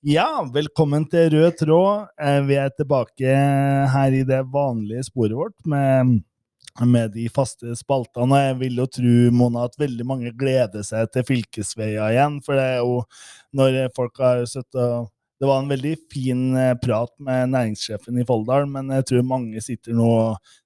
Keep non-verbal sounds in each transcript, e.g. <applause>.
Ja, velkommen til Rød tråd. Eh, Vi er tilbake her i det vanlige sporet vårt med, med de faste spaltene. Jeg vil jo tro, Mona, at veldig mange gleder seg til fylkesveier igjen. For det er jo når folk har sittet og Det var en veldig fin eh, prat med næringssjefen i Folldal, men jeg tror mange sitter nå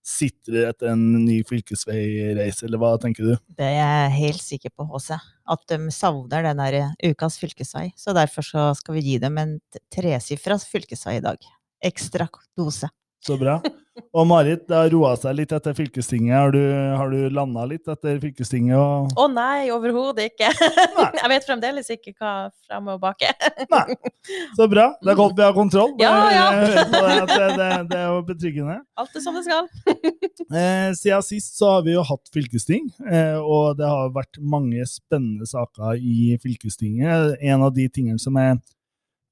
sitrer etter en ny fylkesveireise, eller hva tenker du? Det er jeg helt sikker på, HC. At de savner den der ukas fylkesvei. Så derfor så skal vi gi dem en tresifra fylkesvei i dag. Ekstra dose. Så bra. <laughs> Og Marit, det har roa seg litt etter fylkestinget. Har du, har du landa litt etter fylkestinget? Og... Å nei, overhodet ikke. Nei. <laughs> Jeg vet fremdeles ikke hva fram og bak er. <laughs> Nei. Så bra. Det er godt vi har kontroll. Ja, ja. <laughs> det, det, det, det er jo betryggende. Alt er som det skal. Eh, siden sist så har vi jo hatt fylkesting, eh, og det har vært mange spennende saker i fylkestinget. En av de tingene som jeg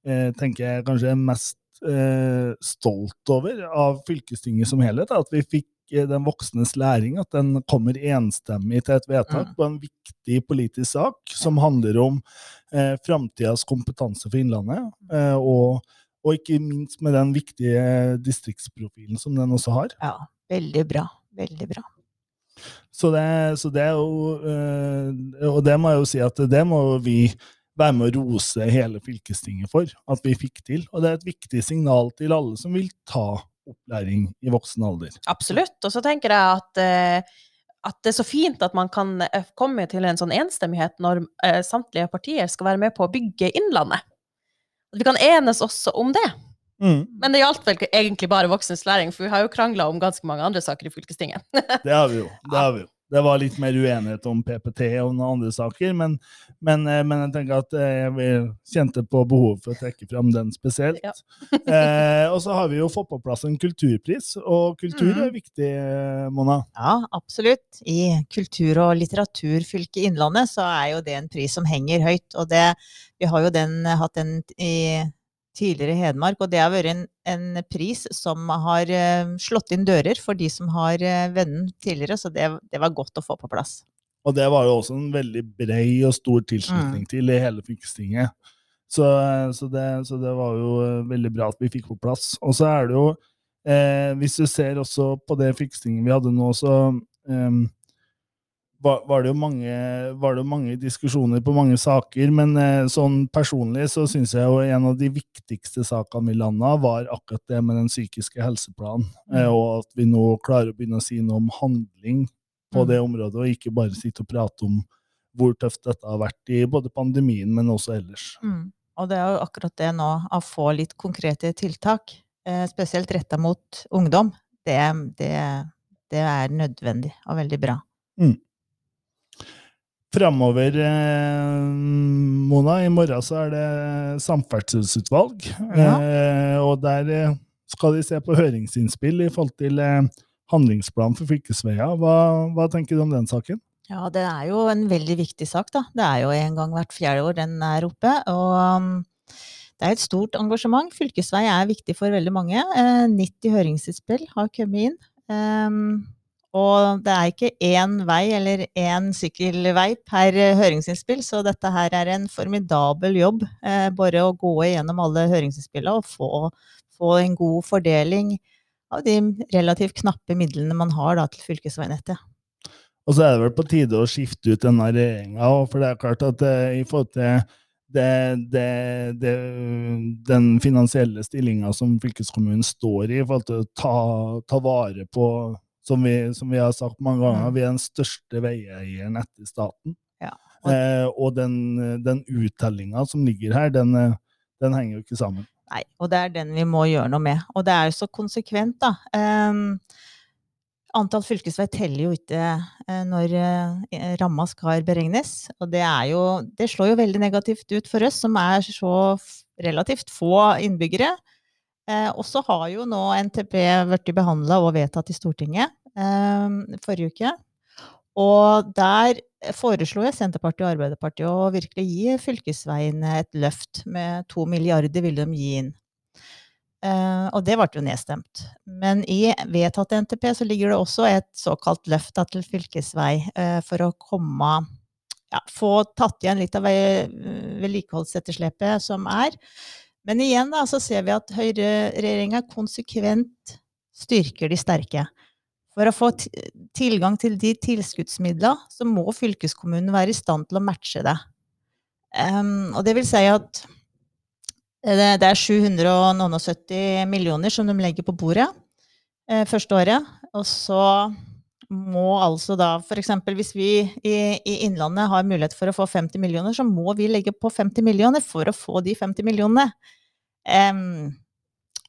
eh, tenker kanskje er mest eh, stolt over av fylkestinget som helhet, at vi fikk eh, den voksnes læring, at den kommer enstemmig til et vedtak Mm. på en viktig politisk sak som handler om eh, framtidas kompetanse for Innlandet, eh, og, og ikke minst med den viktige distriktsprofilen som den også har. Ja, veldig bra. Veldig bra. Så det, så det er jo Og det må jeg jo si at det må vi være med å rose hele fylkestinget for at vi fikk til. Og det er et viktig signal til alle som vil ta opplæring i voksen alder. Absolutt. Og så tenker jeg at, eh, at det er så fint at man kan eh, komme til en sånn enstemmighet når eh, samtlige partier skal være med på å bygge Innlandet. At vi kan enes også om det. Mm, Men det gjaldt vel egentlig bare voksnes læring, for vi har jo krangla om ganske mange andre saker i fylkestinget. det har vi jo. Det har vi jo. Det var litt mer uenighet om PPT og noen andre saker, men, men, eh, men jeg tenker at eh, jeg kjente på behov for å trekke fram den spesielt. Ja. <laughs> eh, og så har vi jo fått på plass en kulturpris, og kultur Mhm. er viktig, eh, Mona. Ja, absolutt. I kultur- og litteraturfylket Innlandet så er jo det en pris som henger høyt. Og det, vi har jo den, hatt den i tidligere Hedmark, og det har vært en, en pris som har uh, slått inn dører for de som har uh, vennen tidligere, så det, det var godt å få på plass. Og det var jo også en veldig brei og stor tilslutning til i hele fylkestinget. Så, så, det, så det var jo eh, veldig bra at vi fikk på plass. Og så er det jo, eh, hvis du ser også på det fylkestinget vi hadde nå, så eh, var, var, det mange, var det jo mange diskusjoner på mange saker, men eh, sånn personlig så syns jeg jo en av de viktigste sakene vi landa, var akkurat det med den psykiske helseplanen. Eh, og at vi nå klarer å begynne å si noe om handling på Mm. det området, og ikke bare sitte og prate om hvor tøft dette har vært i både pandemien, men også ellers. Mm. Og det er jo akkurat det nå, å få litt konkrete tiltak, eh, spesielt retta mot ungdom, det, det, det er nødvendig og veldig bra. Framover, eh, Mona, i morgen så er det samferdselsutvalg, Ja. eh, og der eh, skal de se på høringsinnspill i forhold til eh, handlingsplan for fylkesveier. Hva, hva tenker du om den saken? Ja, det er jo en veldig viktig sak, da. Det er jo en gang hvert fjerde år den er oppe. Og um, det er et stort engasjement. Fylkesvei er viktig for veldig mange. Eh, 90 høringsinnspill har kommet inn. Og det er ikke én vei eller én sykkelvei per eh, høringsinnspill, så dette her er en formidabel jobb. Eh, bare å gå igjennom alle høringsinnspillene og få, få en god fordeling av de relativt knappe midlene man har da, til fylkesveinettet. Og så er det vel på tide å skifte ut denne regjeringa, for det er klart at eh, i forhold til det, det, det, den finansielle stillinga som fylkeskommunen står i, til å ta, ta vare på, som vi, som vi har sagt mange ganger, Mm. vi er den største veieieren etter staten. Ja, og- Eh, og den, den uttellinga som ligger her, den, eh, den henger jo ikke sammen. Nei, og det er den vi må gjøre noe med. Og det er jo så konsekvent, da. Um, antall fylkesvei teller jo ikke eh, når eh, ramma skal beregnes. Og det jo Det slår jo veldig negativt ut for oss som er så relativt få innbyggere. Eh, og så har jo nå NTP blitt behandla og vedtatt i Stortinget eh, forrige uke. Og der foreslo jeg Senterpartiet og Arbeiderpartiet å virkelig gi fylkesveiene et løft. Med to milliarder ville de gi inn. Eh, og det ble jo nedstemt. Men i vedtatt NTP så ligger det også et såkalt løft til fylkesvei eh, for å komme ja, få tatt igjen litt av vedlikeholdsetterslepet som er. Men igjen da, så ser vi at høyreregjeringa konsekvent styrker de sterke. For å få tilgang til de tilskuddsmidla, så må fylkeskommunen være i stand til å matche det. Um, og det vil si at det, det er 770 millioner som de legger på bordet eh, første året. Og så må altså da f.eks. hvis vi i, i, Innlandet har mulighet for å få 50 millioner, så må vi legge på 50 millioner for å få de 50 millionene. Um,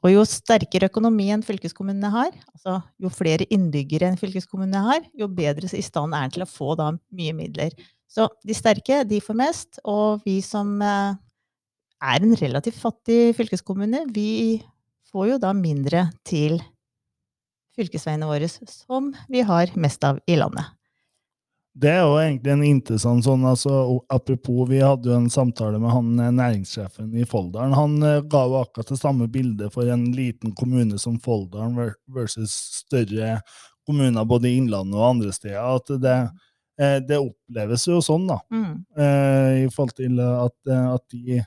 og jo sterkere økonomi en fylkeskommunene har, altså jo flere innbyggere en fylkeskommune har, jo bedre i stand er den til å få da mye midler. Så de sterke, de får mest, og vi som uh, er en relativt fattig fylkeskommune, vi får jo da mindre til fylkesveiene våre, som vi har mest av i landet. Det er jo egentlig en interessant sånn, altså, Apropos, vi hadde jo en samtale med han eh, næringssjefen i Folldalen. Han uh, ga jo akkurat det samme bildet for en liten kommune som Folldalen versus større kommuner både i Innlandet og andre steder. At det, uh, det oppleves jo sånn, da. Mm. I forhold til at, at de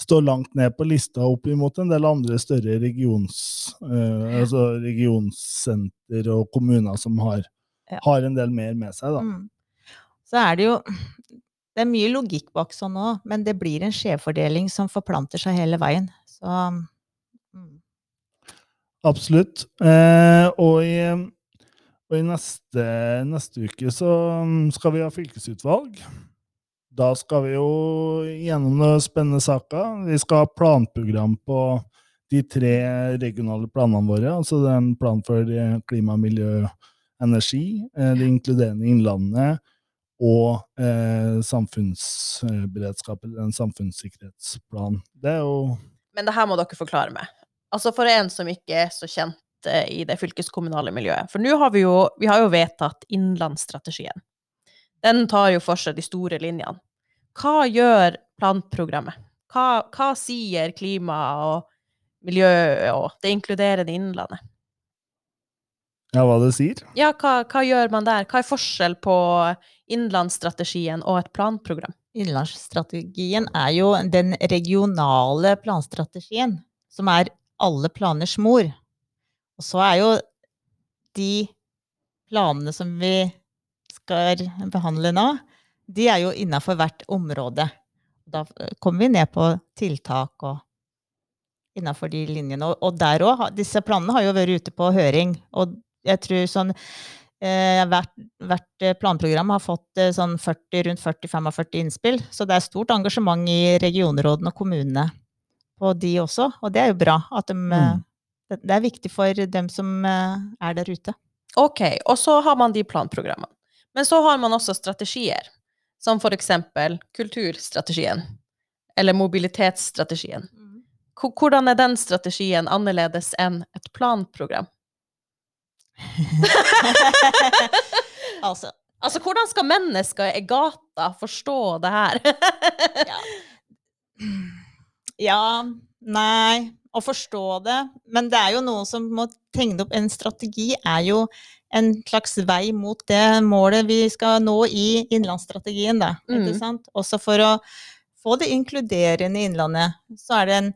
står langt ned på lista opp imot en del andre større regions, uh, altså regionsenter og kommuner som har, ja. har, en del mer med seg. Da. Mm. Så er det jo Det er mye logikk bak sånn òg, men det blir en skjevfordeling som forplanter seg hele veien. Så mm. Absolutt. Eh, og i, og i neste, neste uke så skal vi ha fylkesutvalg. Da skal vi jo gjennom noen spennende saker. Vi skal ha planprogram på de tre regionale planene våre. Altså det er en plan for klima, miljø, energi, eh, det inkluderende Innlandet og eh, samfunnsberedskap, eller en samfunnssikkerhetsplan. Det er jo Men det her må dere forklare meg. Altså For en som ikke er så kjent eh, i det fylkeskommunale miljøet. For nå har vi jo, vi jo vedtatt innlandsstrategien. Den tar jo for seg de store linjene. Hva gjør planprogrammet? Hva, hva sier klima og miljø og det inkluderende Innlandet? Ja, hva det sier? Ja, hva, hva, gjør man der? Hva er forskjell på innlandsstrategien og et planprogram? Innlandsstrategien er jo den regionale planstrategien, som er alle planers mor. Og så er jo de planene som vi skal behandle nå, de er jo innafor hvert område. Da eh, kommer vi ned på tiltak og innafor de linjene. Og, der òg, disse planene har jo vært ute på høring. Og jeg tror sånn eh, hvert, hvert, planprogram har fått eh, sånn 40, rundt 40-45 innspill. Så det er stort engasjement i regionrådene og kommunene på de også. Og det er jo bra. At de, eh, mm. det, det er viktig for dem som eh, er der ute. Ok, og så har man de planprogrammene. Men så har man også strategier, som for eksempel kulturstrategien eller mobilitetsstrategien. Hvordan er den strategien annerledes enn et planprogram? <laughs> altså, altså, hvordan skal mennesker i gata forstå det her? ja. ja, nei Å forstå det Men det er jo noen som må tegne opp En strategi er jo en slags vei mot det målet vi skal nå i innlandsstrategien. Da, mm. Også for å få det inkluderende i Innlandet, så er det en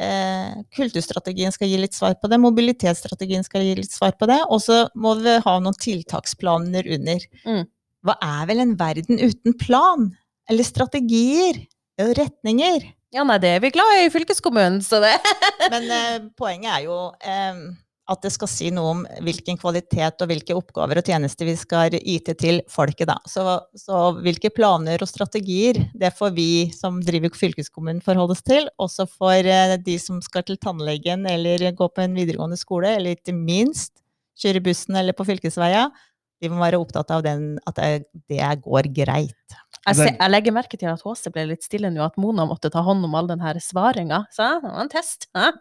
eh, Kulturstrategien skal gi litt svar på det, mobilitetsstrategien skal gi litt svar på det, og så må vi ha noen tiltaksplaner under. Mm. Hva er vel en verden uten plan? Eller strategier? Og retninger? Ja, nei, det er vi glad i i fylkeskommunen, så det <laughs> Men eh, poenget er jo eh, at det skal si noe om hvilken kvalitet og hvilke oppgaver og tjenester vi skal yte til folket. Da. Så, så, hvilke planer og strategier, det får vi som driver fylkeskommunen forholde oss til. Også for eh, de som skal til tannlegen eller gå på en videregående skole, eller ikke minst kjøre bussen eller på fylkesveia. De må være opptatt av den, at det, det går greit. Jeg, se, jeg, legger merke til at HC ble litt stille nå, at Mona måtte ta hånd om all den her svaringa. Så det var en test. Ja,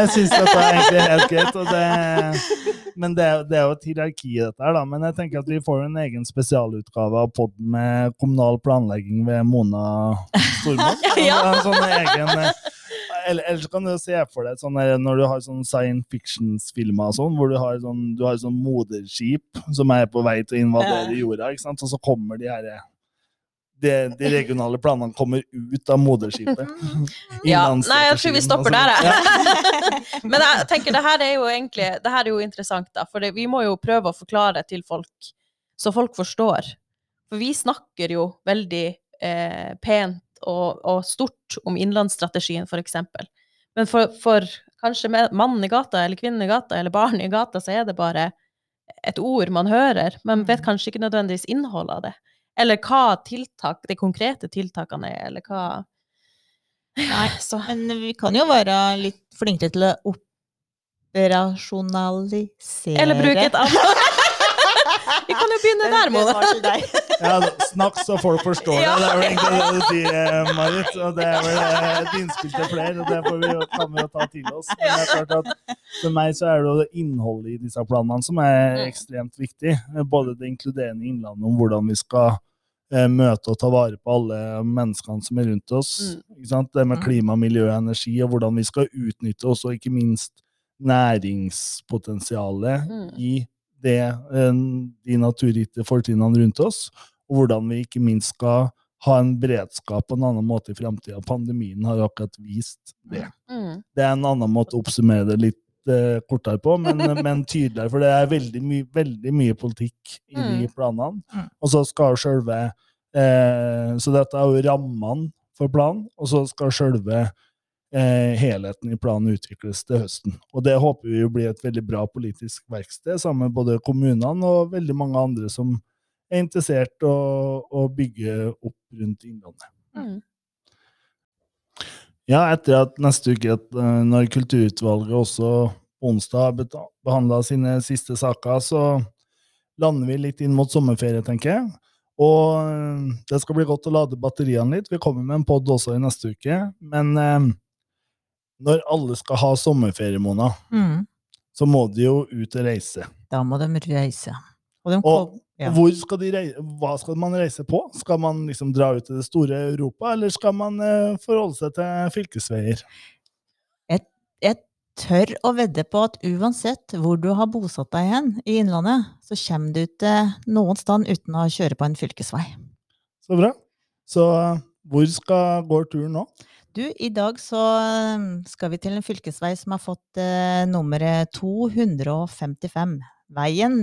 jeg syns dette er egentlig helt greit. Det, men det, det, er jo et hierarki i dette her, da. Men jeg tenker at vi får en egen spesialutgave av podden med kommunal planlegging ved Mona Stormoen. <laughs> ja. En sånn egen eller, eller, så kan du se for deg sånn der, når du har sånn science fiction-filmer sånn, hvor du har sånn, du har sånn moderskip som er på vei til å invadere jorda, ikke sant? og så kommer de her de, de regionale planene kommer ut av moderskipet. <laughs> Ja, nei, jeg tror vi stopper der, altså. jeg. <laughs> Men jeg tenker det her er jo egentlig det her er jo interessant, da. For det, vi må jo prøve å forklare til folk, så folk forstår. For vi snakker jo veldig eh, pent og, og stort om innlandsstrategien, eksempel. Men for, for kanskje mannen i gata, eller kvinnen i gata, eller barn i gata, så er det bare et ord man hører, men vet kanskje ikke nødvendigvis innholdet av det. Eller hva tiltak, de konkrete tiltakene er, eller hva? Nei, <laughs> Så Men vi kan jo være litt flinkere til å operasjonalisere Eller bruke et annet Vi kan jo begynne der, Mona. Ja, snakk så folk forstår det. Ja. Det er vel egentlig det du sier, eh, Marit. Og det er vel eh, et innspill til flere, og det får vi, jo- kan vi jo ta til oss. Men det er klart at for meg så er det innholdet i disse planene som er Mm. ekstremt viktig. Både det inkluderende innlandet om hvordan vi skal eh, møte og ta vare på alle menneskene som er rundt oss. Mm. Ikke sant? Det med Mm. klima, miljø og energi, og hvordan vi skal utnytte også ikke minst næringspotensialet Mm. i det, eh, de naturgitte fortrinnene rundt oss, og hvordan vi ikke minst skal ha en beredskap på en annen måte i framtida. Pandemien har jo akkurat vist det. Mm. Det er en annen måte å oppsummere det litt eh, kortere på, men, <laughs> men tydeligere, for det er veldig, my, veldig mye politikk i de planene. Mm. Og så skal sjølve eh, Så dette er jo rammene for planen, og så skal sjølve eh, helheten i planen utvikles til høsten. Og det håper vi jo blir et veldig bra politisk verksted, sammen med både kommunene og veldig mange andre som er interessert i å, å bygge opp rundt Innlandet. Mm. Ja, etter at neste uke, eh, når kulturutvalget også onsdag har behandla sine siste saker, så lander vi litt inn mot sommerferie, tenker jeg. Og eh, det skal bli godt å lade batteriene litt. Vi kommer med en pod også i neste uke. Men eh, når alle skal ha sommerferie, Mona, Mm. så må de jo ut og reise. Da må de reise. Og de Og ja. hvor skal de reise, hva skal man reise på? Skal man liksom dra ut til det store Europa, eller skal man eh, forholde seg til fylkesveier? Jeg tør å vedde på at uansett hvor du har bosatt deg hen i Innlandet, så kommer du ikke noen sted uten å kjøre på en fylkesvei. Så bra. Så eh, hvor skal, går turen nå? Du, i dag så eh, skal vi til en fylkesvei som har fått eh, nummeret 255. Veien,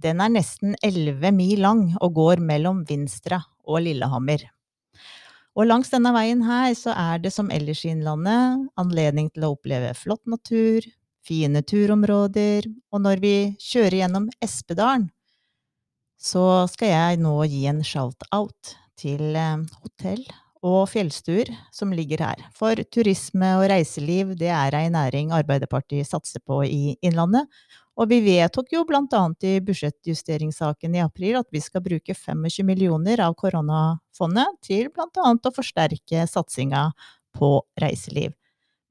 den er nesten 11 mil lang og går mellom Vinstra og Lillehammer. Og langs denne veien her så er det som ellers i Innlandet anledning til å oppleve flott natur, fine turområder, og når vi kjører gjennom Espedalen, så skal jeg nå gi en shout-out til eh, hotell og fjellstuer som ligger her. For turisme og reiseliv, det er ei næring Arbeiderpartiet satser på i Innlandet. Og vi vedtok jo annet i budsjettjusteringssaken i april at vi skal bruke 25 millioner av koronafondet til annet å forsterke satsinga på reiseliv.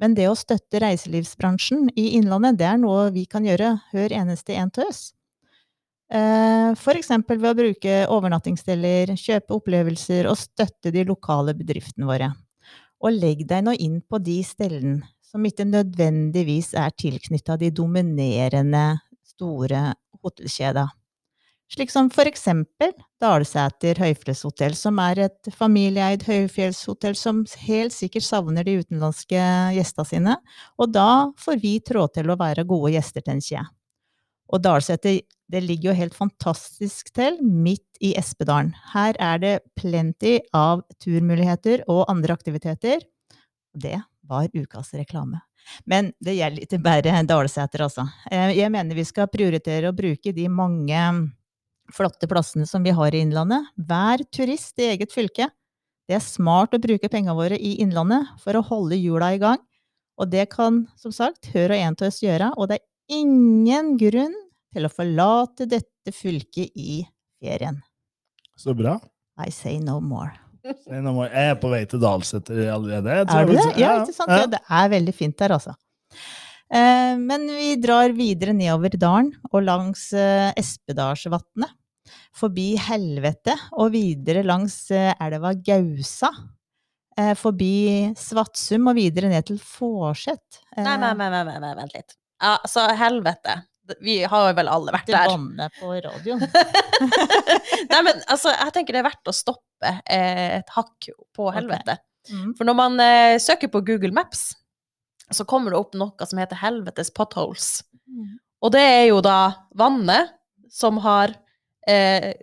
Men det å støtte reiselivsbransjen i Innlandet, det er noe vi kan gjøre hver eneste en til oss. Eh, eksempel ved å bruke overnattingssteder, kjøpe opplevelser og støtte de lokale bedriftene våre. Og legg deg nå inn på de stedene som ikke nødvendigvis er tilknytta de dominerende store hotellkjeda. Slik som for eksempel Dalsæter høyfjellshotell, som er et familieeid høyfjellshotell som helt sikkert savner de utenlandske gjestene sine, og da får vi trå til å være gode gjester, tenker jeg. Og Dalseter det ligger jo helt fantastisk til, midt i Espedalen. Her er det plenty av turmuligheter og andre aktiviteter. Det var ukas reklame. Men det gjelder ikke bare Dalseter, altså. Eh, Jeg mener vi skal prioritere å bruke de mange flotte plassene som vi har i Innlandet. Hver turist i eget fylke. Det er smart å bruke pengene våre i Innlandet for å holde hjula i gang. Og det kan, som sagt, hør og en til oss gjøre. Og det er ingen grunn til å forlate dette fylket i ferien. Så bra. I say no more. Say no more. Jeg er på vei til Dalseter allerede. Jeg tror Er du det? Ja, ikke sant? Ja, det er veldig fint der, altså. Eh, men vi drar videre nedover dalen og langs eh, Espedalsvatnet. Forbi Helvete og videre langs eh, elva Gausa. Eh, forbi Svatsum og videre ned til Fårset. Nei, nei, nei, nei, nei, nei, vent litt. Altså, helvete. Vi har vel alle vært der. vannet på radioen. <laughs> Nei, men altså, jeg tenker det er verdt å stoppe eh, et hakk på helvete. helvete. Mm. For når man eh, søker på Google Maps, så kommer det opp noe som heter helvetes potholes. Og det er jo da vannet som har eh,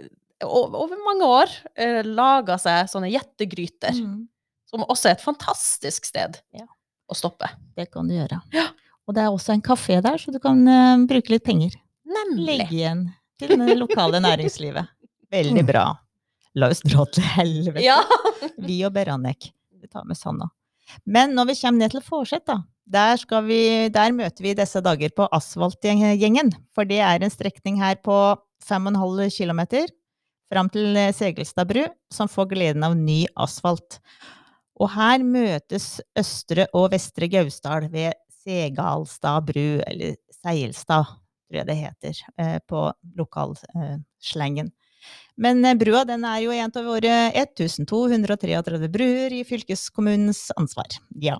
over mange år eh, laga seg sånne gjettegryter, Mm. som også er et fantastisk sted Ja. å stoppe. Det kan du gjøre. Ja. Og det er også en kafé der, så du kan uh, bruke litt penger. Nemlig. Legge igjen til det lokale næringslivet. <laughs> Veldig bra. La oss dra til helvete. Ja. <laughs> Vi og Beranek. Vi tar med Sanna. Men når vi kommer ned til Forset, da, der, vi, der møter vi disse dager på Asfaltgjengen. For det er en strekning her på 5,5 km fram til Segelstad bru, som får gleden av ny asfalt. Og her møtes Østre og Vestre Gausdal ved Segalstad bru, eller Seilstad, tror jeg det heter eh, på lokalslengen. Men eh, brua den er jo en av våre 1233 bruer i fylkeskommunens ansvar. Ja.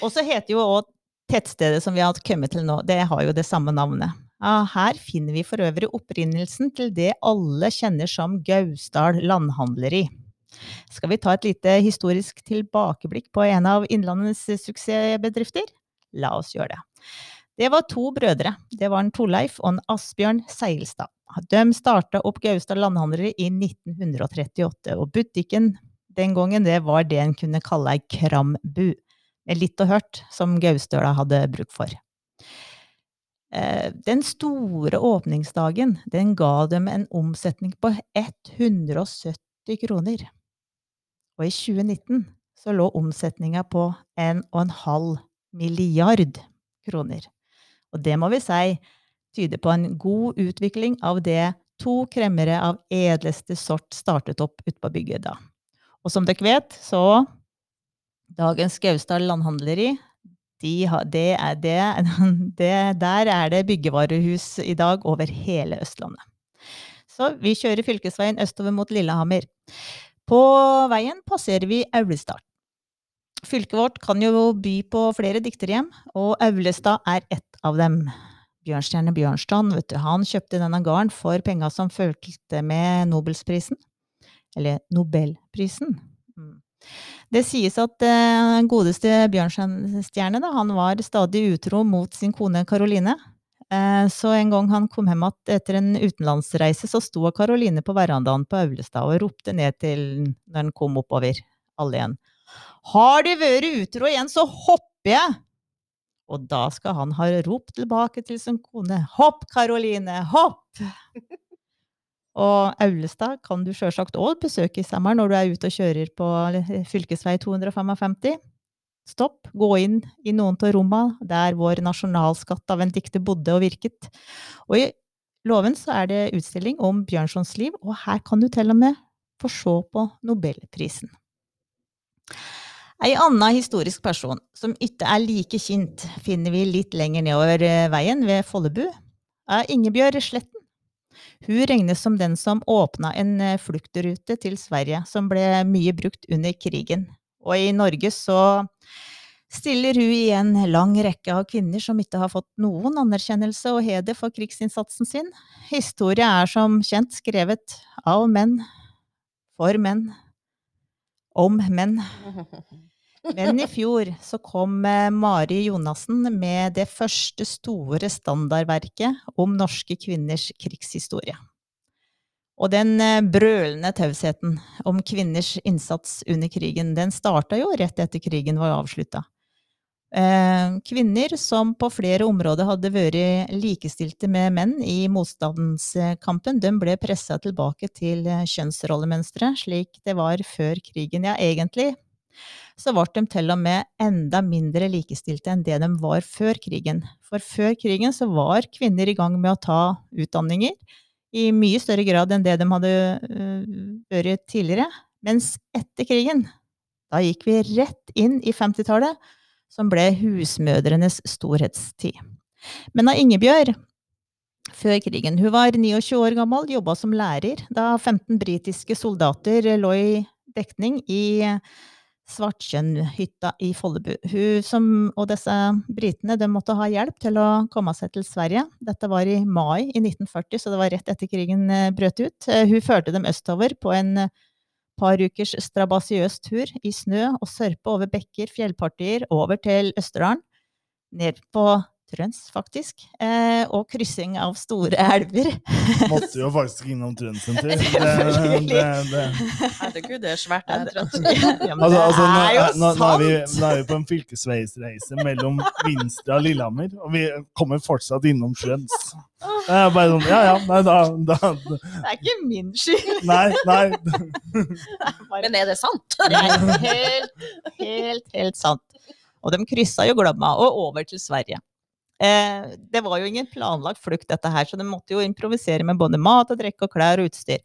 Og så heter jo òg tettstedet som vi har kommet til nå, det har jo det samme navnet. Ja, her finner vi for øvrig opprinnelsen til det alle kjenner som Gausdal landhandleri. Skal vi ta et lite historisk tilbakeblikk på en av Innlandets suksessbedrifter? La oss gjøre det. Det var to brødre. Det var en Torleif og en Asbjørn Seilstad. De starta opp Gaustad Landhandlere i 1938, og butikken den gangen det var det en kunne kalle ei krambu. Med litt og hørt som Gaustøla hadde bruk for. Eh, Den store åpningsdagen, den ga dem en omsetning på 170 kroner. Og i 2019 så lå omsetninga på 1,5 milliard kroner. Og det må vi si tyder på en god utvikling av det to kremmere av edleste sort startet opp ute på bygget da. Og som dere vet, så Dagens Gausdal landhandleri, de har, det er det, <laughs> det, der er det byggevarehus i dag over hele Østlandet. Så vi kjører fylkesveien østover mot Lillehammer. På veien passerer vi Aulestad. Fylket vårt kan jo by på flere dikterhjem, og Aulestad er ett av dem. Bjørnstjerne Bjørnstad, vet du, han kjøpte denne gården for penga som fulgte med Nobelsprisen. Eller Nobelprisen. Mm. Det sies at den godeste Bjørnstjerne, da, han var stadig utro mot sin kone Karoline. Eh, så en gang han kom hjem igjen etter en utenlandsreise, så sto Karoline på verandaen på Aulestad og ropte ned til når han kom oppover alléen. Har du vært utro igjen, så hopper jeg! Og da skal han ha ropt tilbake til sin kone. Hopp, Karoline, hopp! <laughs> Og Aulestad kan du sjølsagt òg besøke i sommer når du er ute og kjører på fylkesvei 255. Stopp, gå inn i noen av rommene der vår nasjonalskatt av en dikter bodde og virket. Og i låven så er det utstilling om Bjørnsons liv, og her kan du til og med få se på Nobelprisen. Ei anna historisk person, som ikke er like kjent, finner vi litt lenger nedover eh, veien ved Follebu, er Ingebjørg Sletten. Hun regnes som den som åpna en eh, fluktrute til Sverige, som ble mye brukt under krigen. Og i Norge så stiller hun i en lang rekke av kvinner som ikke har fått noen anerkjennelse og heder for krigsinnsatsen sin. Historia er som kjent skrevet av menn, for menn, om menn. <laughs> Men i fjor så kom eh, Mari Jonassen med det første store standardverket om norske kvinners krigshistorie. Og den eh, brølende tausheten om kvinners innsats under krigen, den starta jo rett etter krigen var avslutta. Eh, Kvinner som på flere områder hadde vært likestilte med menn i motstandskampen, de ble pressa tilbake til eh, kjønnsrollemønsteret slik det var før krigen. Ja, egentlig så ble de til og med enda mindre likestilte enn det de var før krigen. For før krigen så var kvinner i gang med å ta utdanninger i mye større grad enn det de hadde øh, vært tidligere. Mens etter krigen, da gikk vi rett inn i 50-tallet, som ble husmødrenes storhetstid. Men av Ingebjørg, før krigen, hun var 29 år gammel, jobba som lærer da 15 britiske soldater lå i dekning i Svartkjønnhytta i Follebu. Hun som, og disse britene de måtte ha hjelp til å komme seg til Sverige. Dette var i mai i 1940, så det var rett etter krigen eh, brøt ut. Eh, Hun førte dem østover på en par ukers strabasiøs tur i snø og sørpe over bekker, fjellpartier, over til Østerdalen. Ned på Trøns, faktisk. Eh, og kryssing av store <laughs> elver. Måtte jo faktisk innom Trøns en <laughs> tur. Herregud, det er svært. det er trøtt. <laughs> Ja, men Altså, altså, nå, er jo nå, nå, er vi, nå er vi på en fylkesveisreise mellom Vinstra og Lillehammer, og vi kommer fortsatt innom Trøns. Det er bare sånn, ja ja, nei da, da Det er ikke min skyld. Nei, nei. Men er det sant? Det er helt, helt, helt sant. Og de kryssa jo Glomma og over til Sverige. Eh, det var jo ingen planlagt flukt, dette her, så de måtte jo improvisere med både mat og drikke og klær og utstyr.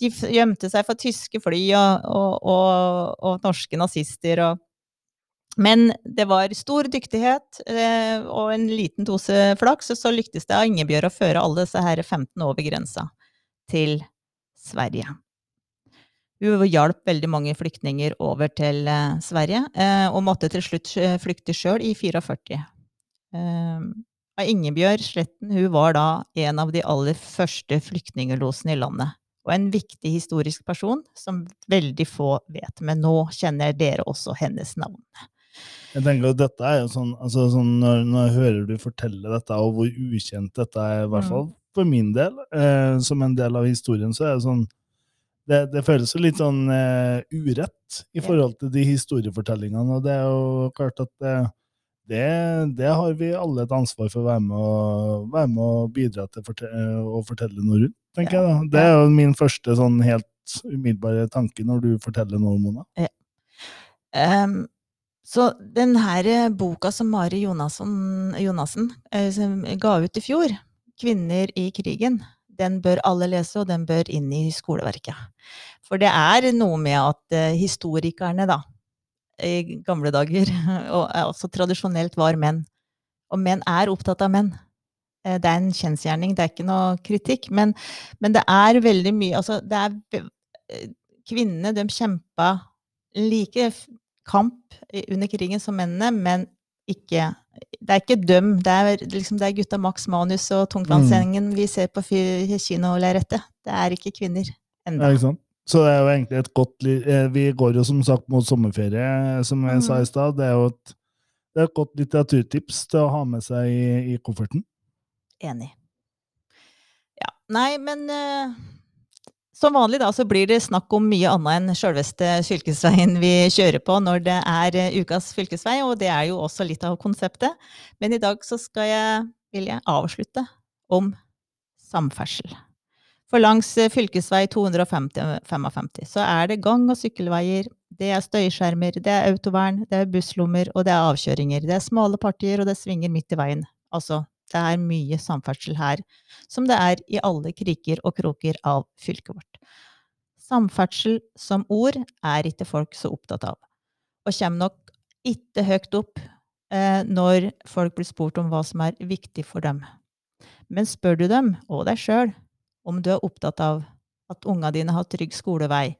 De gjemte seg for tyske fly og, og, og, og norske nazister Men det var stor dyktighet eh, og en liten dose flaks, og så lyktes det av Ingebjørg å føre alle disse her 15 over grensa til Sverige. Hun hjalp veldig mange flyktninger over til eh, Sverige, eh, og måtte til slutt eh, flykte sjøl i 44. Eh, Ingebjørg Sletten hun var da en av de aller første flyktningelosene i landet. Og en viktig historisk person som veldig få vet, men nå kjenner dere også hennes navn. Jeg tenker at dette er jo sånn, altså sånn når, når jeg hører du fortelle dette, og hvor ukjent dette er, i hvert Mm. fall for min del, eh, som en del av historien, så er det sånn det, det føles jo litt sånn uh, urett i forhold til de historiefortellingene, og det er jo klart at det, det, det har vi alle et ansvar for å være med og, være med og bidra til å fortelle noe rundt, tenker Ja. jeg da. Det er jo min første sånn helt umiddelbare tanke når du forteller noe, Mona. Ehm, så den her eh, boka som Mari Jonassen, eh, ga ut i fjor, 'Kvinner i krigen', den bør alle lese, og den bør inn i skoleverket. For det er noe med at eh, historikerne, da, i gamle dager, <laughs> og også tradisjonelt var menn. Og menn er opptatt av menn. Eh, Det er en kjensgjerning, det er ikke noe kritikk. Men, men det er veldig mye Altså, det er eh, Kvinnene, de kjempa like kamp under krigen som mennene, men ikke Det er ikke døm. Det er, liksom, det er gutta Max Manus og Tungtvannsgjengen vi ser på kinolerretet. Det er ikke kvinner ennå. Så det er jo egentlig et godt eh, Vi går jo som sagt mot sommerferie, som jeg sa i stad. Det er jo et, det er et godt litteraturtips til å ha med seg i, i kofferten. Enig. Ja. Nei, men uh, som vanlig da, så blir det snakk om mye annet enn sjølveste fylkesveien vi kjører på når det er eh, ukas fylkesvei, og det er jo også litt av konseptet. Men i dag så skal jeg, vil jeg avslutte om samferdsel. For langs eh, fylkesvei 255 så er det gang- og sykkelveier, det er støyskjermer, det er autovern, det er busslommer, og det er avkjøringer. Det er smale partier, og det svinger midt i veien. Altså, det er mye samferdsel her, som det er i alle kriker og kroker av fylket vårt. Samferdsel som ord er ikke folk så opptatt av, og kommer nok ikke høyt opp eh, når folk blir spurt om hva som er viktig for dem. Men spør du dem, og deg sjøl, om du er opptatt av at unga dine har trygg skolevei,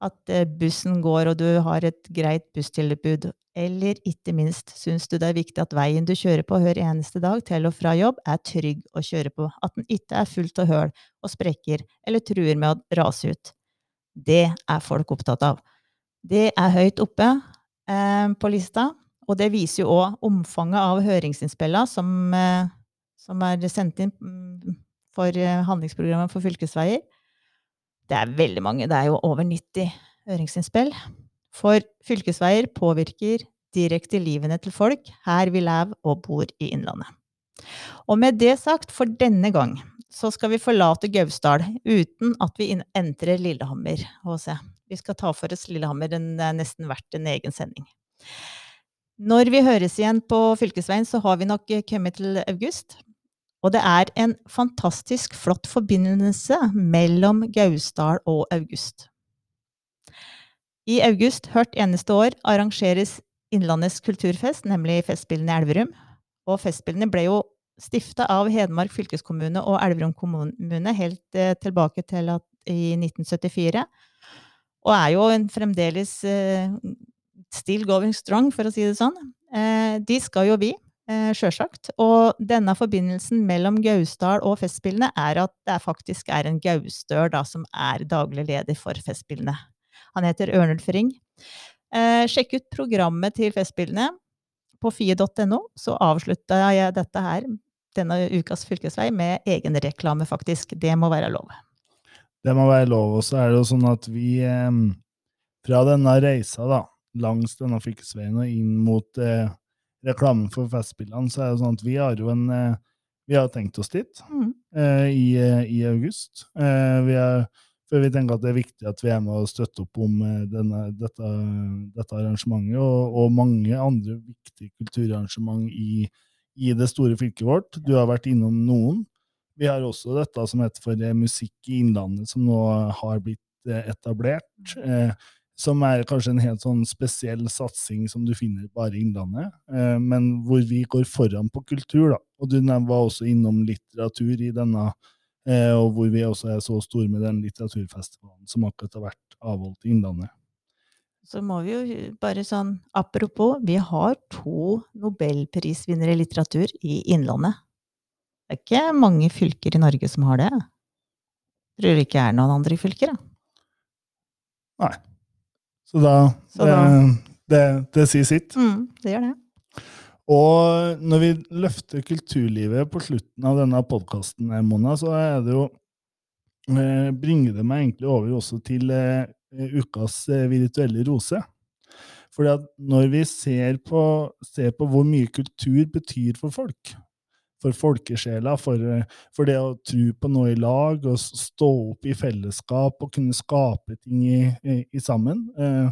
at eh, bussen går og du har et greit busstilbud, eller ikke minst syns du det er viktig at veien du kjører på hver eneste dag til og fra jobb, er trygg å kjøre på, at den ikke er fullt av høl og sprekker eller truer med å rase ut. Det er folk opptatt av. Det er høyt oppe eh, på lista, og det viser jo òg omfanget av høringsinnspillene som, eh, som er sendt inn mm, for eh, handlingsprogrammet for fylkesveier. Det er veldig mange, det er jo over 90 høringsinnspill. For fylkesveier påvirker direkte livene til folk her vi lever og bor i Innlandet. Og med det sagt, for denne gang, så skal vi forlate Gausdal uten at vi entrer Lillehammer. HC. Vi skal ta for oss Lillehammer, den er nesten verdt en egen sending. Når vi høres igjen på fylkesveien, så har vi nok eh, kommet til august. Og det er en fantastisk flott forbindelse mellom Gausdal og August. I august hvert eneste år arrangeres Innlandets kulturfest, nemlig Festspillene i Elverum. Og Festspillene ble jo stifta av Hedmark fylkeskommune og Elverum kommune helt eh, tilbake til at, i 1974. Og er jo en fremdeles eh, still going strong, for å si det sånn. Eh, de skal jo vi, eh, sjølsagt. Og denne forbindelsen mellom Gausdal og Festspillene er at det faktisk er en gaustør da, som er daglig leder for Festspillene. Han heter Ørnulf Ring. Eh, sjekk ut programmet til Festspillene på fie.no. Så avslutta jeg dette her, denne ukas fylkesvei, med egenreklame, faktisk. Det må være lov. Det må være lov. Og så er det jo sånn at vi eh, fra denne reisa da, langs denne fylkesveien og inn mot eh, reklamen for Festspillene, så er det sånn at vi har jo en eh, vi har tenkt oss dit Mm. eh, i, eh, i august. Eh, vi er, for vi tenker at det er viktig at vi er med og støtter opp om denne, dette, dette arrangementet, og, og mange andre viktige kulturarrangement i, i det store fylket vårt. Du har vært innom noen. Vi har også dette som heter for Musikk i Innlandet, som nå har blitt etablert. Eh, som er kanskje en helt sånn spesiell satsing som du finner bare i Innlandet, eh, men hvor vi går foran på kultur. da. Og du var også innom litteratur i denne, eh, og hvor vi også er så store med den litteraturfestivalen som akkurat har vært avholdt i Innlandet. Så må vi jo bare sånn Apropos, vi har to nobelprisvinnere i litteratur i Innlandet. Det er ikke mange fylker i Norge som har det. Tror det ikke er noen andre fylker, da. Nei. Så da, Så det, da- det, det sier sitt. Mm, det gjør det. Og når vi løfter kulturlivet på slutten av denne podkasten, Mona, så er det jo eh, bringer det meg egentlig over også til eh, ukas eh, virtuelle rose. Fordi at når vi ser på, ser på hvor mye kultur betyr for folk, for folkesjela, for, eh, for det å tro på noe i lag, og stå opp i fellesskap og kunne skape ting i, i, i sammen. Eh,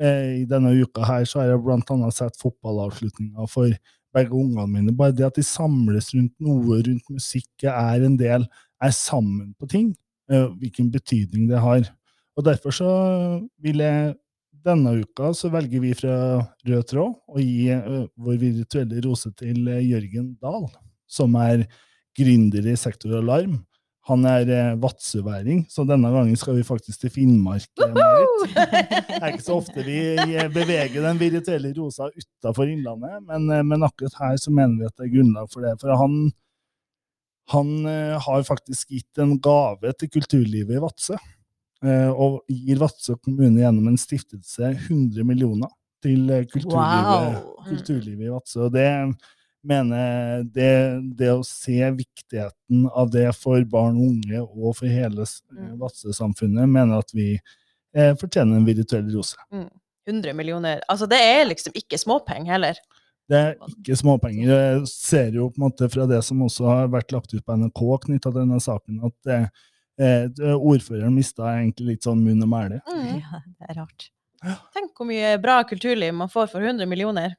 eh, I denne uka her så har jeg annet sett fotballavslutninga for begge ungene mine. Bare det at de samles rundt noe, rundt musikk, er en del, er sammen på ting, eh, hvilken betydning det har. Og derfor så vil jeg denne uka så velger vi fra Rød tråd å gi eh, vår virtuelle rose til eh, Jørgen Dahl, som er gründer i Sektor Alarm. Han er eh, vadsøværing, så denne gangen skal vi faktisk til Finnmark. eh, Marit. Det er ikke så ofte vi eh, beveger den virtuelle rosa utafor Innlandet, men, eh, men akkurat her så mener vi at det er grunnlag for det. For han, han har faktisk gitt en gave til kulturlivet i Vadsø, eh, og gir Vadsø kommune gjennom en stiftelse 100 millioner til kulturlivet, Wow! kulturlivet i Vadsø. Og det mener det, det å se viktigheten av det for barn og unge og for hele Mm. Vadsø-samfunnet, mener at vi eh, fortjener en virtuell rose. 100 millioner. Altså, det er liksom ikke småpenger heller. Det er ikke småpenger. Jeg ser jo på en måte fra det som også har vært lagt ut på NRK knytta til denne saken, at eh, eh, ordføreren mista egentlig litt sånn munn og mæle. Mm. Ja, det er rart. Tenk hvor mye bra kulturliv man får for 100 millioner.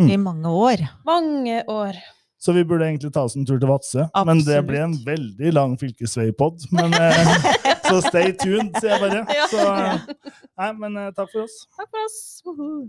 Mm. I mange år. Mange år. Så vi burde egentlig ta oss en tur til Vadsø. Men det ble en veldig lang fylkesveipod. Men eh, så stay tuned, sier jeg bare. <laughs> Så, nei, men eh, takk for oss. Takk for oss. Woohoo.